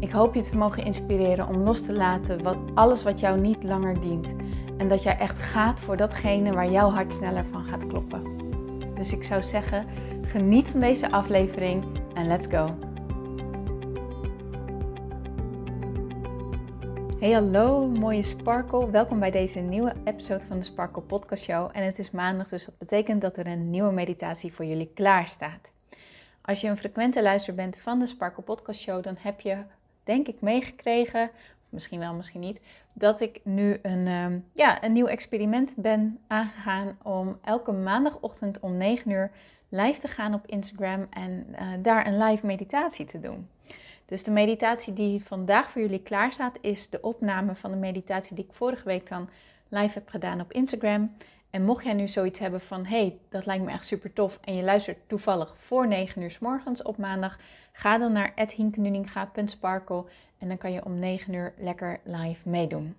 Ik hoop je te mogen inspireren om los te laten wat, alles wat jou niet langer dient. En dat jij echt gaat voor datgene waar jouw hart sneller van gaat kloppen. Dus ik zou zeggen, geniet van deze aflevering en let's go. Hey hallo mooie Sparkle, welkom bij deze nieuwe episode van de Sparkle Podcast Show. En het is maandag, dus dat betekent dat er een nieuwe meditatie voor jullie klaar staat. Als je een frequente luister bent van de Sparkle Podcast Show, dan heb je denk ik meegekregen, misschien wel, misschien niet, dat ik nu een, um, ja, een nieuw experiment ben aangegaan om elke maandagochtend om 9 uur live te gaan op Instagram en uh, daar een live meditatie te doen. Dus de meditatie die vandaag voor jullie klaar staat, is de opname van de meditatie die ik vorige week dan live heb gedaan op Instagram. En mocht jij nu zoiets hebben van, hey, dat lijkt me echt super tof en je luistert toevallig voor 9 uur s morgens op maandag, ga dan naar hinknuninga.sparkle en dan kan je om 9 uur lekker live meedoen.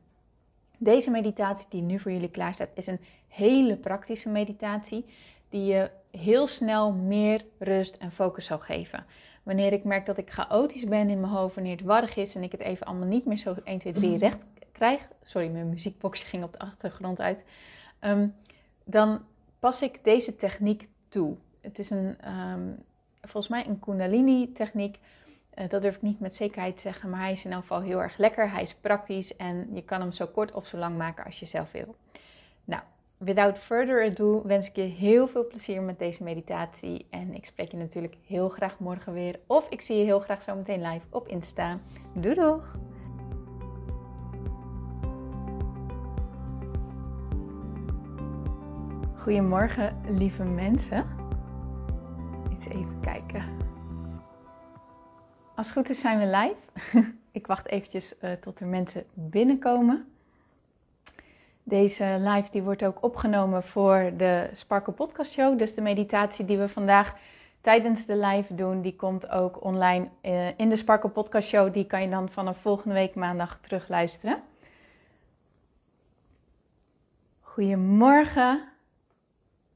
Deze meditatie die nu voor jullie klaar staat, is een hele praktische meditatie die je heel snel meer rust en focus zal geven. Wanneer ik merk dat ik chaotisch ben in mijn hoofd, wanneer het warrig is en ik het even allemaal niet meer zo 1, 2, 3 recht krijg. Sorry, mijn muziekboxje ging op de achtergrond uit. Ehm, dan pas ik deze techniek toe. Het is een, um, volgens mij een Kundalini-techniek. Uh, dat durf ik niet met zekerheid te zeggen, maar hij is in elk geval heel erg lekker. Hij is praktisch en je kan hem zo kort of zo lang maken als je zelf wil. Nou, without further ado wens ik je heel veel plezier met deze meditatie. En ik spreek je natuurlijk heel graag morgen weer. Of ik zie je heel graag zo meteen live op Insta. Doei doeg! Goedemorgen, lieve mensen. Eens even kijken. Als het goed is, zijn we live. Ik wacht eventjes uh, tot er mensen binnenkomen. Deze live die wordt ook opgenomen voor de Sparkle Podcast Show. Dus de meditatie die we vandaag tijdens de live doen, die komt ook online uh, in de Sparkle Podcast Show. Die kan je dan vanaf volgende week maandag terugluisteren. Goedemorgen.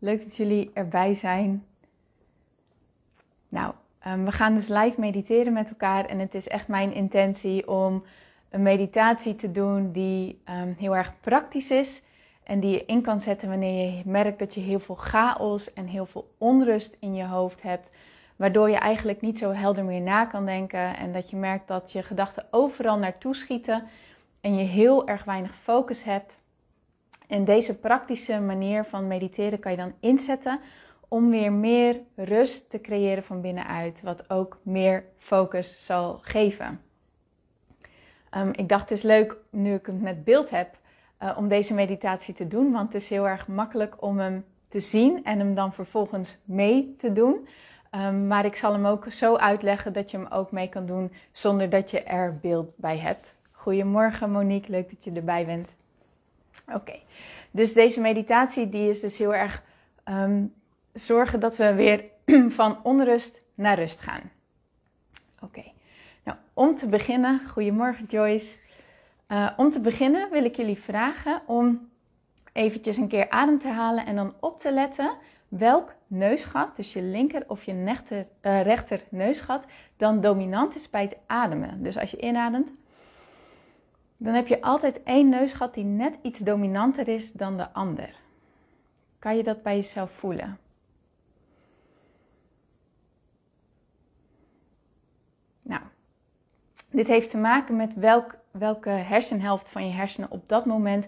Leuk dat jullie erbij zijn. Nou, um, we gaan dus live mediteren met elkaar en het is echt mijn intentie om een meditatie te doen die um, heel erg praktisch is en die je in kan zetten wanneer je merkt dat je heel veel chaos en heel veel onrust in je hoofd hebt, waardoor je eigenlijk niet zo helder meer na kan denken en dat je merkt dat je gedachten overal naartoe schieten en je heel erg weinig focus hebt. En deze praktische manier van mediteren kan je dan inzetten om weer meer rust te creëren van binnenuit, wat ook meer focus zal geven. Um, ik dacht het is leuk nu ik het met beeld heb uh, om deze meditatie te doen, want het is heel erg makkelijk om hem te zien en hem dan vervolgens mee te doen. Um, maar ik zal hem ook zo uitleggen dat je hem ook mee kan doen zonder dat je er beeld bij hebt. Goedemorgen Monique, leuk dat je erbij bent. Oké, dus deze meditatie die is dus heel erg um, zorgen dat we weer van onrust naar rust gaan. Oké, nou om te beginnen, goedemorgen Joyce. Uh, om te beginnen wil ik jullie vragen om eventjes een keer adem te halen en dan op te letten welk neusgat, dus je linker of je uh, rechter neusgat, dan dominant is bij het ademen. Dus als je inademt, dan heb je altijd één neusgat die net iets dominanter is dan de ander. Kan je dat bij jezelf voelen? Nou, dit heeft te maken met welk, welke hersenhelft van je hersenen op dat moment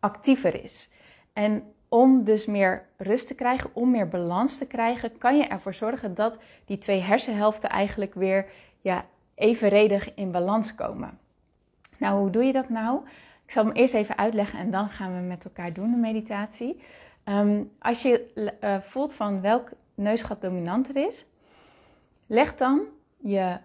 actiever is. En om dus meer rust te krijgen, om meer balans te krijgen, kan je ervoor zorgen dat die twee hersenhelften eigenlijk weer ja, evenredig in balans komen. Nou, hoe doe je dat nou? Ik zal hem eerst even uitleggen en dan gaan we met elkaar doen de meditatie. Um, als je uh, voelt van welk neusgat dominanter is, leg dan je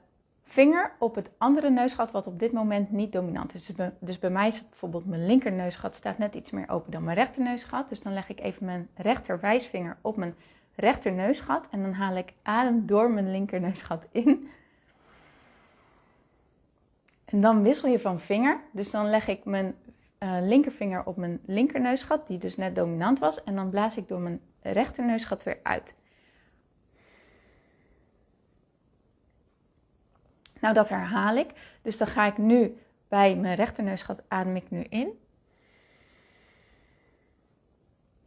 vinger op het andere neusgat wat op dit moment niet dominant is. Dus bij, dus bij mij is bijvoorbeeld mijn linkerneusgat staat net iets meer open dan mijn rechterneusgat. Dus dan leg ik even mijn rechterwijsvinger op mijn rechterneusgat en dan haal ik adem door mijn linkerneusgat in. En dan wissel je van vinger. Dus dan leg ik mijn uh, linkervinger op mijn linkerneusgat, die dus net dominant was. En dan blaas ik door mijn rechterneusgat weer uit. Nou, dat herhaal ik. Dus dan ga ik nu bij mijn rechterneusgat adem ik nu in.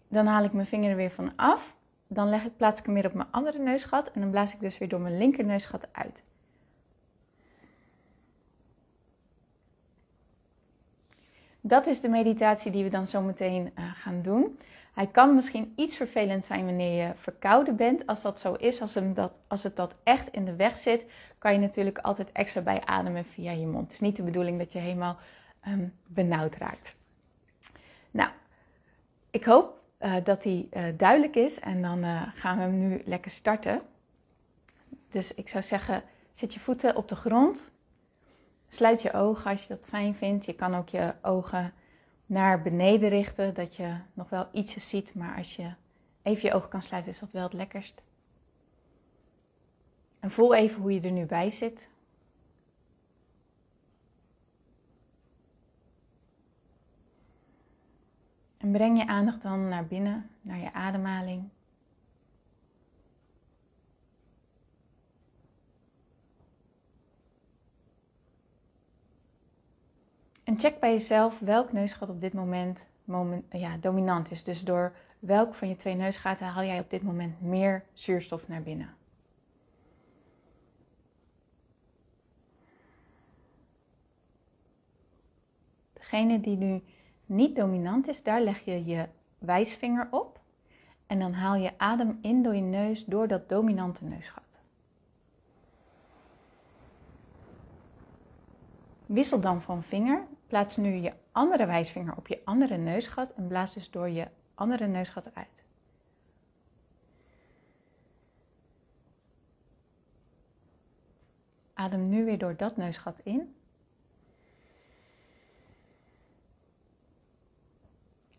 Dan haal ik mijn vinger er weer van af. Dan leg ik, plaats ik hem weer op mijn andere neusgat en dan blaas ik dus weer door mijn linkerneusgat uit. Dat is de meditatie die we dan zo meteen uh, gaan doen. Hij kan misschien iets vervelend zijn wanneer je verkouden bent. Als dat zo is, als, als het dat echt in de weg zit, kan je natuurlijk altijd extra bij ademen via je mond. Het is niet de bedoeling dat je helemaal um, benauwd raakt. Nou, ik hoop uh, dat die uh, duidelijk is en dan gaan we hem nu lekker starten. Dus ik zou zeggen, zet je voeten op de grond. Sluit je ogen als je dat fijn vindt. Je kan ook je ogen naar beneden richten, dat je nog wel ietsjes ziet, maar als je even je ogen kan sluiten, is dat wel het lekkerst. En voel even hoe je er nu bij zit. En breng je aandacht dan naar binnen, naar je ademhaling. En check bij jezelf welk neusgat op dit moment, moment ja, dominant is. Dus door welk van je twee neusgaten haal jij op dit moment meer zuurstof naar binnen. Degene die nu niet dominant is, daar leg je je wijsvinger op. En dan haal je adem in door je neus door dat dominante neusgat. Wissel dan van vinger. Plaats nu je andere wijsvinger op je andere neusgat en blaas dus door je andere neusgat uit. Adem nu weer door dat neusgat in.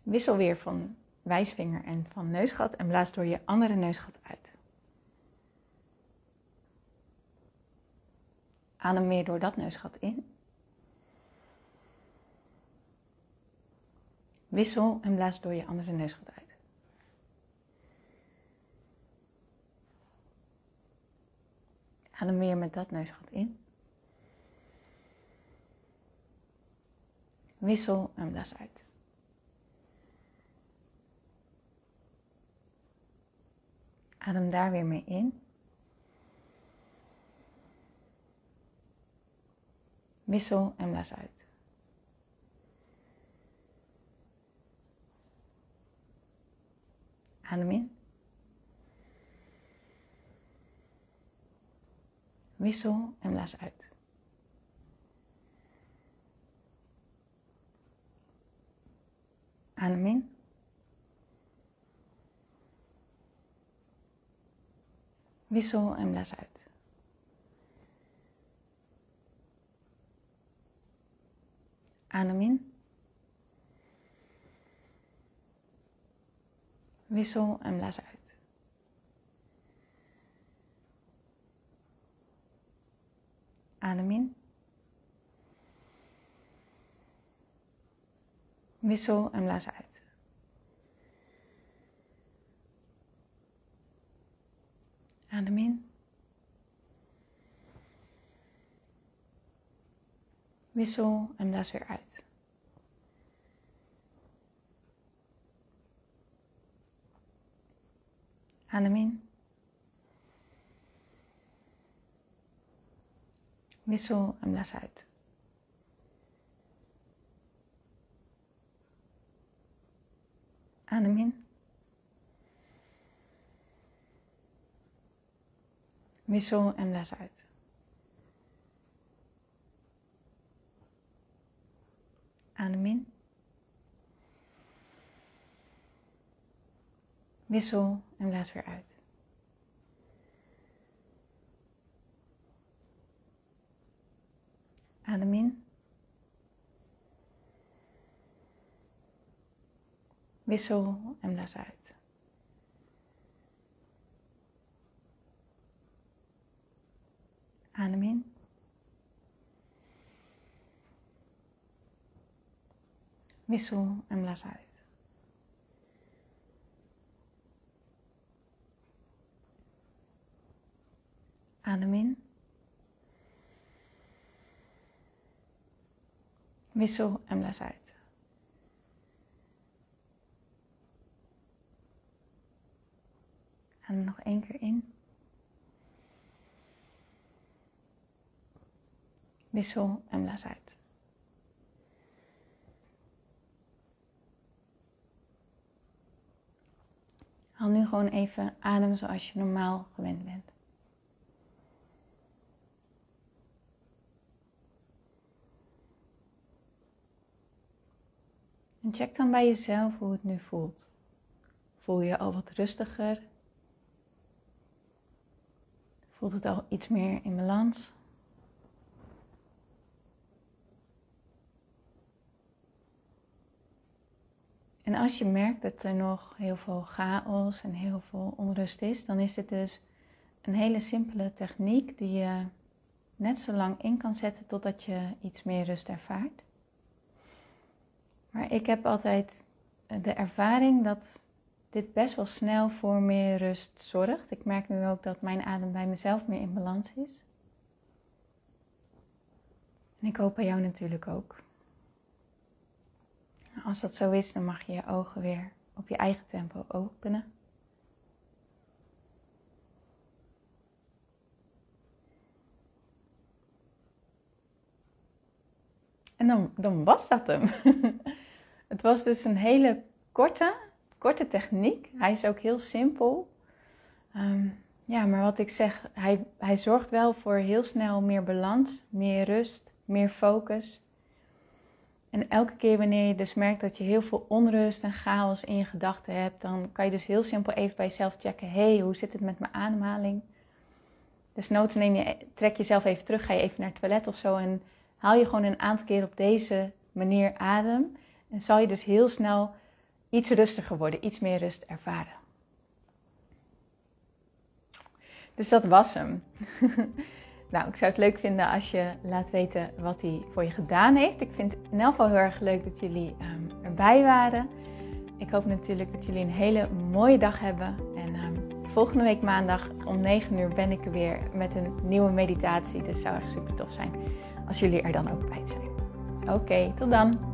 Wissel weer van wijsvinger en van neusgat en blaas door je andere neusgat uit. Adem weer door dat neusgat in. Wissel en blaas door je andere neusgat uit. Adem weer met dat neusgat in. Wissel en blaas uit. Adem daar weer mee in. Wissel en blaas uit. Adem in. Wissel en blaas uit. Adem in. Wissel en blaas uit. Adem in. Wissel en blaas uit. Adem in. Wissel en blaas uit. Adem in. Wissel en blaas weer uit. Adem in. Wissel en blaas uit. Adem in. Wissel en blaas uit. Adem in. Wissel en blaas weer uit. Adem in. Wissel en blaas uit. Adem in. Wissel en blaas uit. Adem in. Wissel en blaas uit. Adem nog één keer in. Wissel en blaas uit. Haal nu gewoon even adem zoals je normaal gewend bent. En check dan bij jezelf hoe het nu voelt. Voel je al wat rustiger? Voelt het al iets meer in balans? En als je merkt dat er nog heel veel chaos en heel veel onrust is, dan is dit dus een hele simpele techniek die je net zo lang in kan zetten totdat je iets meer rust ervaart. Maar ik heb altijd de ervaring dat dit best wel snel voor meer rust zorgt. Ik merk nu ook dat mijn adem bij mezelf meer in balans is. En ik hoop bij jou natuurlijk ook. Als dat zo is, dan mag je je ogen weer op je eigen tempo openen. En dan, dan was dat hem. Het was dus een hele korte, korte techniek. Hij is ook heel simpel. Ehm, ja, maar wat ik zeg, hij, hij zorgt wel voor heel snel meer balans, meer rust, meer focus. En elke keer wanneer je dus merkt dat je heel veel onrust en chaos in je gedachten hebt, dan kan je dus heel simpel even bij jezelf checken: hé, hey, hoe zit het met mijn ademhaling? Dus neem je, trek jezelf even terug, ga je even naar het toilet of zo en haal je gewoon een aantal keer op deze manier adem. En zal je dus heel snel iets rustiger worden, iets meer rust ervaren. Dus dat was hem. nou, ik zou het leuk vinden als je laat weten wat hij voor je gedaan heeft. Ik vind het in elk geval heel erg leuk dat jullie um, erbij waren. Ik hoop natuurlijk dat jullie een hele mooie dag hebben. En um, volgende week maandag om 9 uur ben ik er weer met een nieuwe meditatie. Dus het zou echt super tof zijn als jullie er dan ook bij zijn. Oké, tot dan.